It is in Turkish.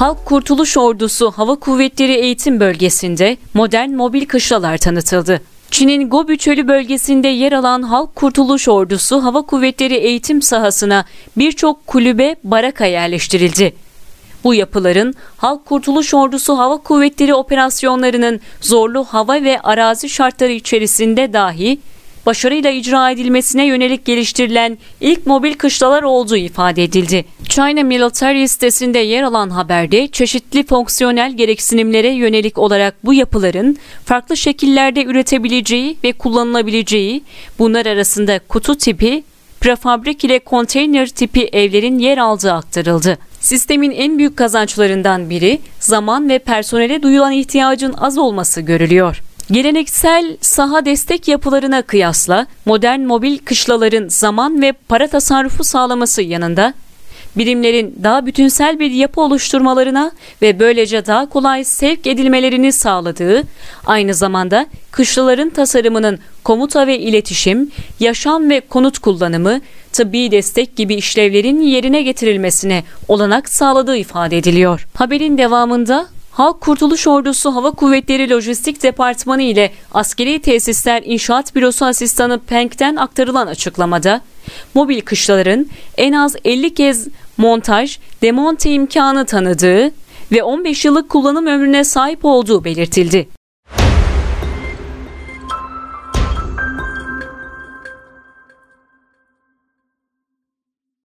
Halk Kurtuluş Ordusu Hava Kuvvetleri Eğitim Bölgesi'nde modern mobil kışlalar tanıtıldı. Çin'in Gobi Çölü bölgesinde yer alan Halk Kurtuluş Ordusu Hava Kuvvetleri eğitim sahasına birçok kulübe baraka yerleştirildi. Bu yapıların Halk Kurtuluş Ordusu Hava Kuvvetleri operasyonlarının zorlu hava ve arazi şartları içerisinde dahi başarıyla icra edilmesine yönelik geliştirilen ilk mobil kışlalar olduğu ifade edildi. China Military sitesinde yer alan haberde çeşitli fonksiyonel gereksinimlere yönelik olarak bu yapıların farklı şekillerde üretebileceği ve kullanılabileceği, bunlar arasında kutu tipi, prefabrik ile konteyner tipi evlerin yer aldığı aktarıldı. Sistemin en büyük kazançlarından biri zaman ve personele duyulan ihtiyacın az olması görülüyor. Geleneksel saha destek yapılarına kıyasla modern mobil kışlaların zaman ve para tasarrufu sağlaması yanında birimlerin daha bütünsel bir yapı oluşturmalarına ve böylece daha kolay sevk edilmelerini sağladığı, aynı zamanda kışlaların tasarımının komuta ve iletişim, yaşam ve konut kullanımı, tıbbi destek gibi işlevlerin yerine getirilmesine olanak sağladığı ifade ediliyor. Haberin devamında Halk Kurtuluş Ordusu Hava Kuvvetleri Lojistik Departmanı ile Askeri Tesisler İnşaat Bürosu Asistanı Penk'ten aktarılan açıklamada, mobil kışlaların en az 50 kez montaj, demonte imkanı tanıdığı ve 15 yıllık kullanım ömrüne sahip olduğu belirtildi.